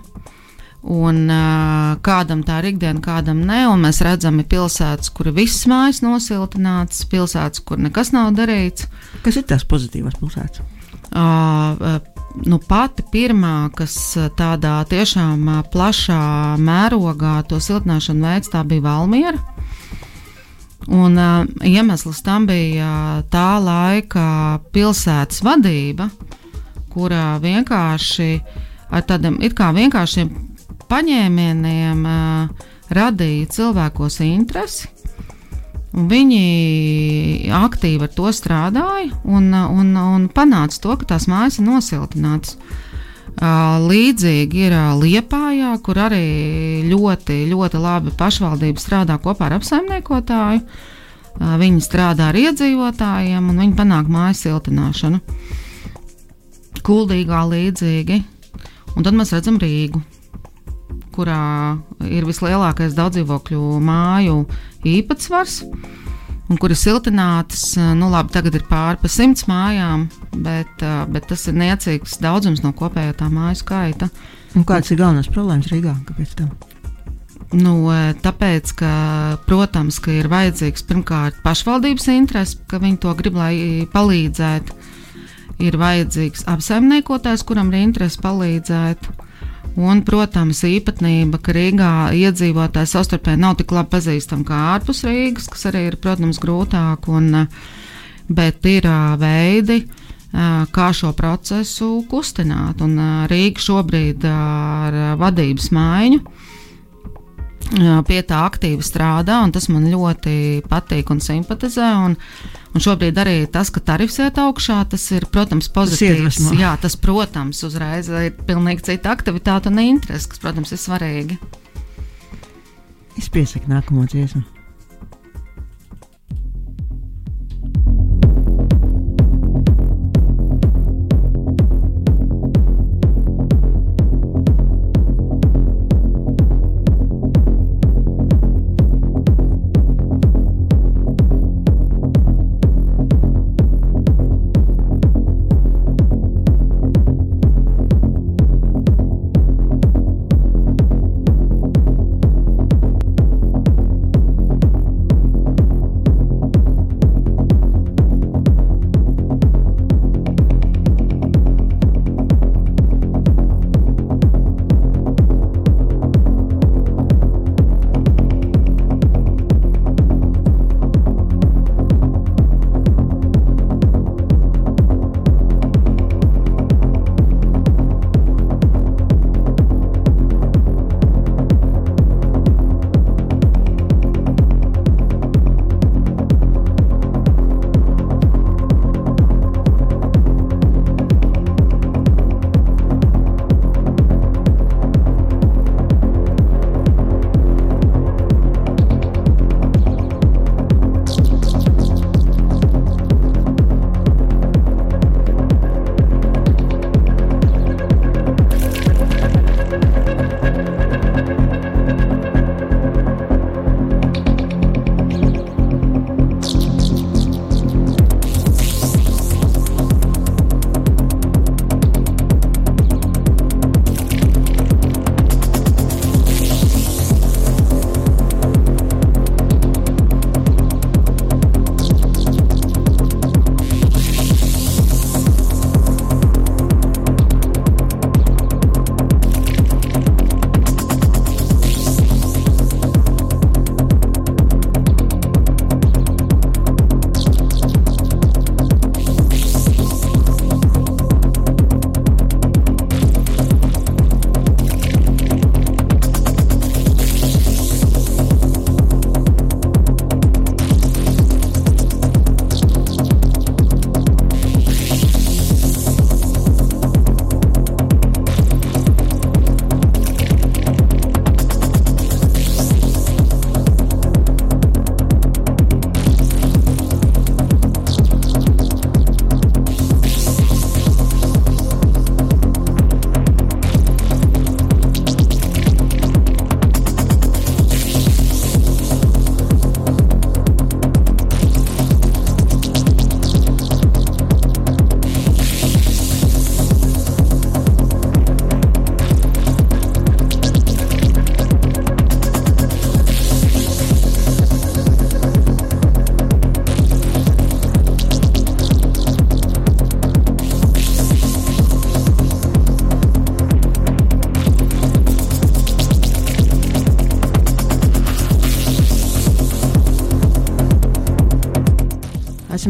Un, uh, kādam tā ir ikdiena, kādam nē, un mēs redzam, ir pilsētas, kur viss mājas nosiltināts, pilsētas, kur nekas nav darīts. Kas ir tās pozitīvās pilsētas? Uh, nu, pati pirmā, kas tādā tiešām plašā mērogā to siltināšanu veids, tā bija Valmiera. Un uh, iemesls tam bija tā laika pilsētas vadība, kurā vienkārši uh, ar tādiem it kā vienkāršiem paņēmieniem uh, radīja cilvēkos interesi. Viņi aktīvi ar to strādāja un, un, un panāca to, ka tās mājas ir nosiltinātas. Līdzīgi ir Liepājā, kur arī ļoti, ļoti labi pašvaldība strādā kopā ar apsaimniekotāju. Viņi strādā ar iedzīvotājiem un viņi panāk mājas siltināšanu. Kuldīgā līdzīgi Un tad mēs redzam Rīgu, kurā ir vislielākais daudzdzīvokļu māju īpatsvars. un kur ir siltinātas. Nu, labi, tagad ir pāri pa simts mājām, bet, uh, bet tas ir niecīgs daudzums no kopējā tā māju skaita. Un kādas ir galvenās problēmas Rīgā? Kāpēc tam? Nu, tāpēc, ka, protams, ka ir vajadzīgs pirmkārt pašvaldības interesi, ka viņi to grib, lai palīdzētu. Ir vajadzīgs apsaimniekotājs, kuram ir interese palīdzēt. Un, protams, īpatnība, ka Rīgā iedzīvotāji savstarpēji nav tik labi pazīstami kā ārpus Rīgas, kas arī ir, protams, grūtāk. Un, bet ir veidi, kā šo procesu kustināt. Un Rīga šobrīd ar vadības maiņu pie tā aktīvi strādā, un tas man ļoti patīk un simpatizē. Un, un šobrīd arī tas, ka tarifs iet augšā, tas ir, protams, pozitīvs. Tas Jā, tas, protams, uzreiz ir pilnīgi cita aktivitāte un interese, kas, protams, ir svarīgi. Es piesaku nākamo dziesmu.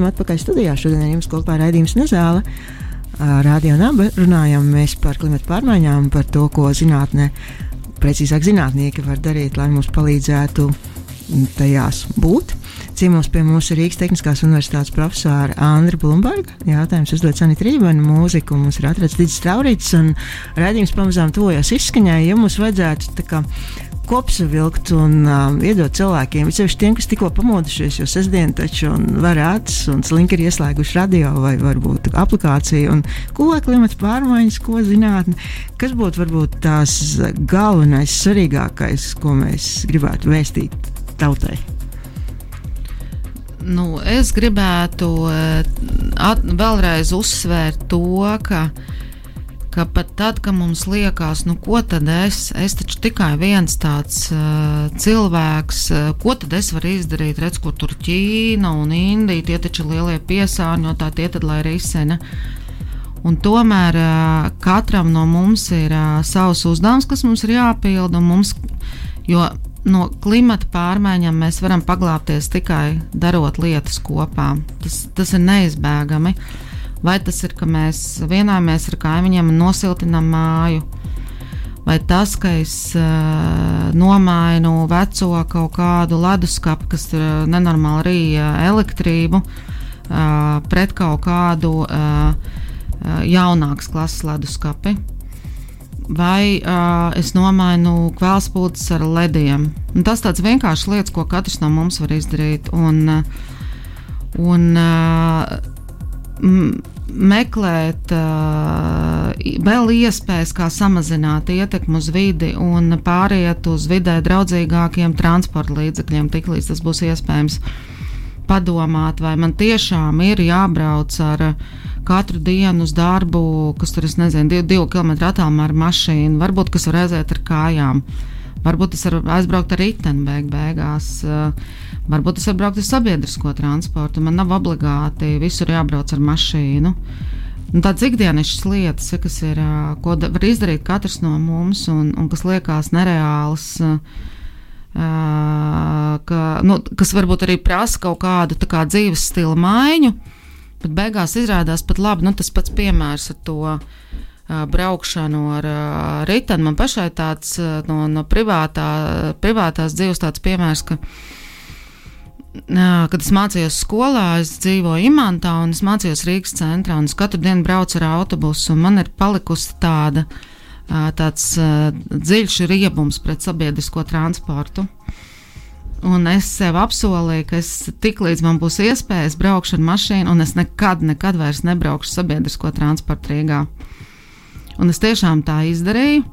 Esam atpakaļ studijā. Šodien jums kopā raidījums Nezāle. Radio Naba runājam mēs par klimatu pārmaiņām, par to, ko zinātnē, precīzāk zinātnieki var darīt, lai mums palīdzētu tajās būt. Ciemos pie mums ir Rīgas Tehniskās Universitātes profesora Andra Blumberga. Jautājums uzdot Sanita Rībana, mūziku mums ir atrasts Digis Traurīts, un raidījums pamazām tuvojas izskaņai, ja mums vajadzētu tā kā kopsavilkt un um, iedot cilvēkiem, īpaši tiem, kas tikko pamodušies, jo sestdien taču var acis un slinki ir ieslēguši radio vai varbūt aplikāciju un ko klimata pārmaiņas, ko zinātne, kas būtu varbūt tās galvenais, svarīgākais, ko mēs gribētu vēstīt tautai. Nu, es gribētu eh, at, vēlreiz uzsvērt to, ka, ka pat tad, kad mums liekas, nu, ko tad es, es taču tikai viens tāds uh, cilvēks, uh, ko tad es varu izdarīt, redz, ko tur Ķīna un Indija, tie taču lielie piesārņotāji, tie tad lai risina. Un tomēr uh, katram no mums ir uh, savs uzdevums, kas mums ir jāpilda. Mums, jo no klimata pārmaiņām mēs varam paglābties tikai darot lietas kopā. Tas, tas ir neizbēgami. Vai tas ir, ka mēs vienojamies ar kaimiņiem un nosiltinām māju, vai tas, ka es uh, nomainu veco kaut kādu leduskapu, kas uh, nenormāli rīja elektrību, uh, pret kaut kādu uh, jaunākas klases leduskapi vai uh, es nomainu kvēlspūdes ar lediem. Un tas tāds vienkāršs lietas, ko katrs no mums var izdarīt. Un, un uh, meklēt uh, vēl iespējas, kā samazināt ietekmi uz vidi un pāriet uz vidē draudzīgākiem transporta līdzekļiem, tiklīdz tas būs iespējams. Padomāt, vai man tiešām ir jābrauc ar uh, katru dienu uz darbu, kas tur, es nezinu, divu, divu kilometru attālumā ar mašīnu, varbūt kas var aiziet ar kājām. Varbūt es varu aizbraukt ar riteni beig beigās, varbūt es varu braukt ar sabiedrisko transportu. Man nav obligāti visur jābrauc ar mašīnu. Un tādas ikdienas lietas, kas ir, ko var izdarīt katrs no mums, un, un kas liekas nereāls, ka, nu, kas varbūt arī prasa kaut kādu kā, dzīves stila maiņu. Bet beigās izrādās pat labi, nu, tas pats piemērs ar to braukšanu ar riteni. Man pašai tāds no, no privātā, privātās dzīves tāds piemērs, ka, uh, kad es mācījos skolā, es dzīvoju Imantā un es mācījos Rīgas centrā es katru dienu braucu ar autobusu un man ir palikusi tāda, tāds dziļš riebums pret sabiedrisko transportu. Un es sev apsolīju, ka es tiklīdz man būs iespējas braukšu ar mašīnu, un es nekad, nekad vairs nebraukšu sabiedrisko transportu Rīgā. Un es tiešām tā izdarīju.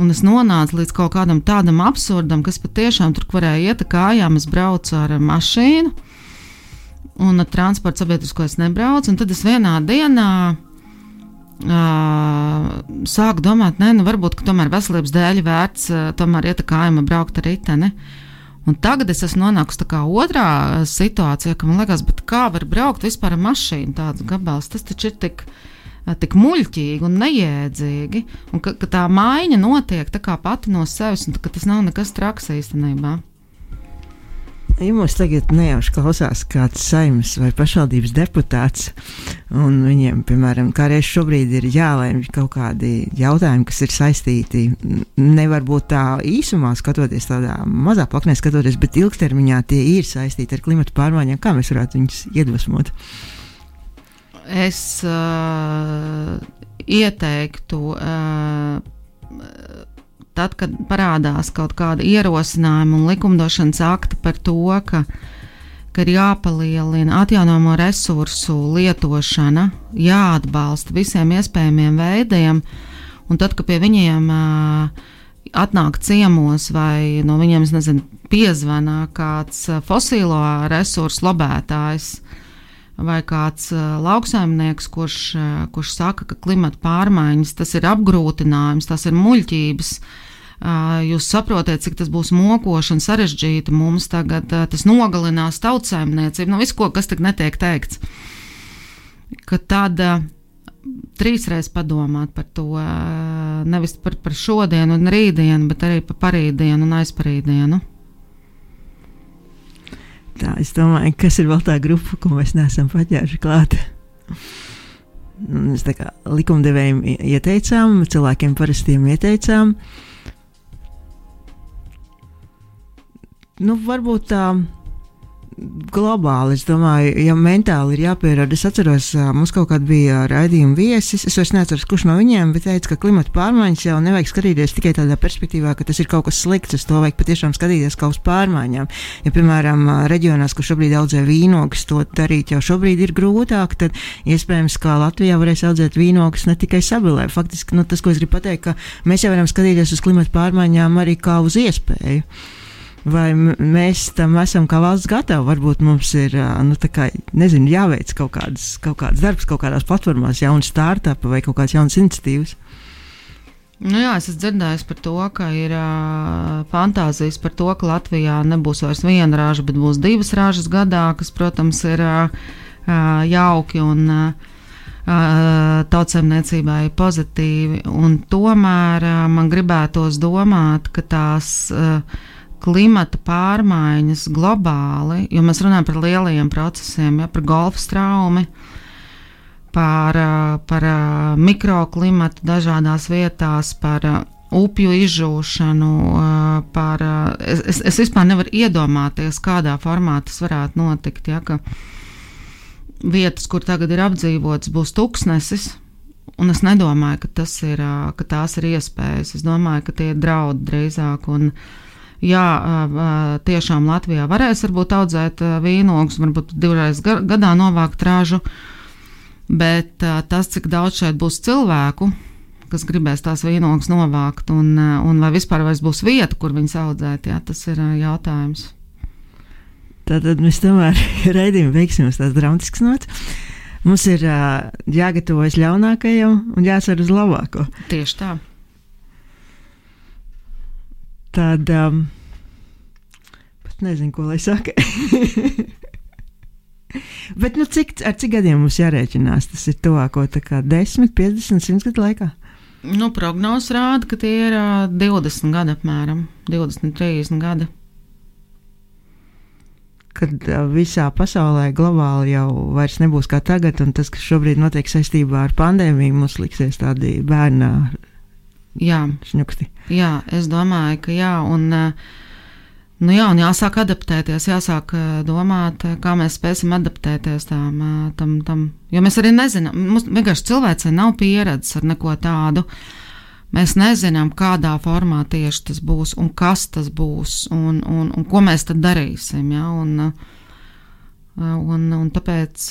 Un es nonācu līdz kaut kādam tādam absurdam, kas patiešām tur varēja iet kājām. Es braucu ar mašīnu, un ar transportu sabiedrisko es nebraucu. Tad es vienā dienā uh, sāku domāt, nē, nu varbūt tomēr veselības dēļ vērts uh, tomēr iet kājām braukt ar riteni. Un tagad es esmu nonākusi otrā situācijā, ka man liekas, kā var braukt vispār ar mašīnu tāds gabals. Tas taču ir tik, tik muļķīgi un neiedzīgi. Un ka, ka tā maiņa notiek tā kā pati no sevis, un ka tas nav nekas traks īstenībā. Ja mums tagad nejauši klausās kāds saimnes vai pašvaldības deputāts, un viņiem, piemēram, kā reiz šobrīd ir jālēmj kaut kādi jautājumi, kas ir saistīti, nevar būt tā īsumā skatoties, tādā mazā plaknē skatoties, bet ilgtermiņā tie ir saistīti ar klimatu pārmaiņām. Kā mēs varētu viņus iedvesmot? Es uh, ieteiktu. Uh, tad, kad parādās kaut kāda ierosinājuma un likumdošanas akta par to, ka, ka ir jāpalielina atjaunojamo resursu lietošana, jāatbalsta visiem iespējamiem veidiem, un tad, kad pie viņiem uh, atnāk ciemos vai no viņiem, nezinu, piezvanā kāds fosilo resursu lobētājs, vai kāds uh, lauksaimnieks, kurš, uh, kurš saka, ka klimata pārmaiņas tas ir apgrūtinājums, tas ir muļķības. Uh, jūs saprotat, cik tas būs mokoši un sarežģīti mums tagad. Tas nogalinās tautsēmniecību, nu visu, ko, kas tik netiek teikts. Ka uh, trīsreiz padomāt par to, nevis par, par šodienu un rītdienu, bet arī par parītdienu un aizparītdienu. Tā, es domāju, kas ir vēl tā grupa, ko mēs neesam paķēruši klāt. Mēs tā kā likumdevējiem ieteicām, cilvēkiem parastiem ieteicām. Nu, varbūt tā globāli. Es domāju, ja mentāli ir jāpierāda. Es atceros, mums kaut kādā bija raidījuma viesis. Es vairs neatceros, kurš no viņiem teicis, ka klimata pārmaiņas jau nevajag skatīties tikai tādā perspektīvā, ka tas ir kaut kas slikts. Uz to vajag patiešām skatīties kā uz pārmaiņām. Ja, piemēram, reģionās, kur šobrīd audzē vīnogas, to darīt jau šobrīd ir grūtāk, tad iespējams, ka Latvijā varēs audzēt vīnogas ne tikai sabilē. Faktiski nu, tas, ko es gribu pateikt, ka mēs jau varam skatīties uz klimata pārmaiņām arī kā uz iespēju. Vai mēs tam esam kā valsts gatavi? Varbūt mums ir nu, kā, nezinu, jāveic kaut kādas, kaut kādas darbs, kaut kādās platformās, jaunas startup vai kaut kādas jaunas iniciatīvas. Nu jā, es esmu dzirdējis par to, ka ir uh, fantāzijas par to, ka Latvijā nebūs vairs viena raža, bet būs divas ražas gadā, kas, protams, ir uh, jauki un uh, tautsēmniecībai pozitīvi. Un tomēr uh, man gribētos domāt, ka tās uh, klimata pārmaiņas globāli, jo mēs runājam par lielajiem procesiem, ja, par golfa straumi par, ā, par ā, mikroklimatu dažādās vietās, par ā, upju izžūšanu, par. Es, es, vispār nevaru iedomāties, kādā formā tas varētu notikt. Ja, vietas, kur tagad ir apdzīvotas, būs tūkstnesis. Un es nedomāju, ka, ir, ka tās ir iespējas. Es domāju, ka tie ir draudi drīzāk. Un, Jā, tiešām Latvijā varēs varbūt audzēt vīnogus, varbūt divreiz ga- gadā novākt ražu, Bet tas, cik daudz šeit būs cilvēku, kas gribēs tās vīnogas novākt, un, un vai vispār būs vieta, kur viņas audzēt, jā, tas ir jautājums. Tātad mēs tomēr raidījumu veiksim uz tādas dramatiskas nots. Mums ir jāgatavojas ļaunākajam un jācer uz labāko. Tieši tā. Tad um, pat nezinu, ko lai saka. Bet nu, cik, ar cik gadiem mums jārēķinās? Tas ir tuvāko tā kā 10, 50, 100 gadu laikā. Nu, prognozes rāda, ka tie ir uh, 20 gadi apmēram, 20, 30 gadi. Kad uh, visā pasaulē globāli jau vairs nebūs kā tagad, un tas, kas šobrīd notiek saistībā ar pandēmiju, mums liksies tādi bērnā Jā, šņuksti. jā, es domāju, ka jā, un, uh, nu jā, un jāsāk adaptēties, jāsāk uh, domāt, uh, kā mēs spēsim adaptēties tam, uh, tam, tam. Jo mēs arī nezinām, mums vienkārši cilvēcei nav pieredzes ar neko tādu. Mēs nezinām, kādā formā tieši tas būs un kas tas būs un, un, un ko mēs tad darīsim. Ja? Un, un, un tāpēc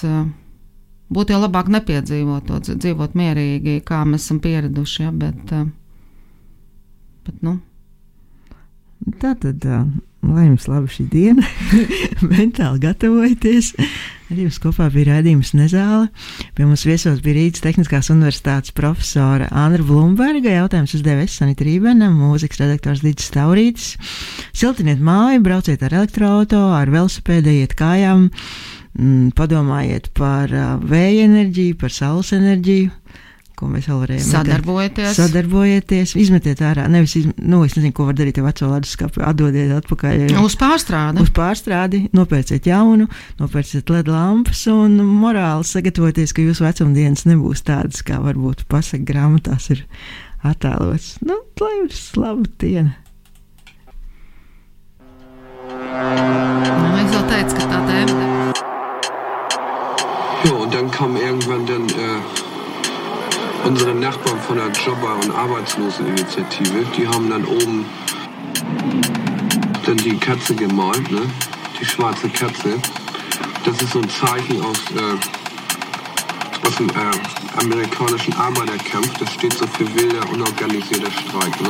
būtu jau labāk nepiedzīvot to, dz- dzīvot mierīgi, kā mēs esam pieraduši. Ja? Bet, uh, bet, nu, Tā tad, lai jums laba šī diena, mentāli gatavojieties. Arī jums kopā bija raidījums Nezāle. Pie mums viesos bija Rīgas Tehniskās Universitātes profesora Anna Blūmberga. Jautājums uzdeva es Sanita Rībena, mūzikas redaktors Dīdis Staurītis. Siltiniet māju, brauciet ar elektroauto, ar velosipēdu, iet kājām, mm, padomājiet par vēja enerģiju, par saules enerģiju. Ko mēs vēl varējām metēt? sadarbojieties. Sadarbojieties, izmetiet ārā. Nevis, izm... nu, es nezinu, ko var darīt ar veco leduskapu. Atdodiet atpakaļ. Uz pārstrādi. Uz pārstrādi, nopērciet jaunu, nopērciet LED lampas un morāli sagatavoties, ka jūsu vecumdienas nebūs tādas, kā varbūt pasaka grāmatās ir attēlots. Nu, lai jums laba diena! Nu, es jau teicu, ka tā tēma. Ja, und dann kam irgendwann dann äh, unsere Nachbarn von der Jobber- und Arbeitsloseninitiative, die haben dann oben dann die Katze gemalt, ne? die schwarze Katze. Das ist so ein Zeichen aus, äh, aus dem äh, amerikanischen Arbeiterkampf. Das steht so für wilder, unorganisierter Streik. Ne?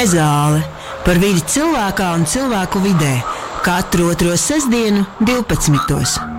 ne zāle, par vidi cilvēkā un cilvēku vidē katru otro sestdienu, 12.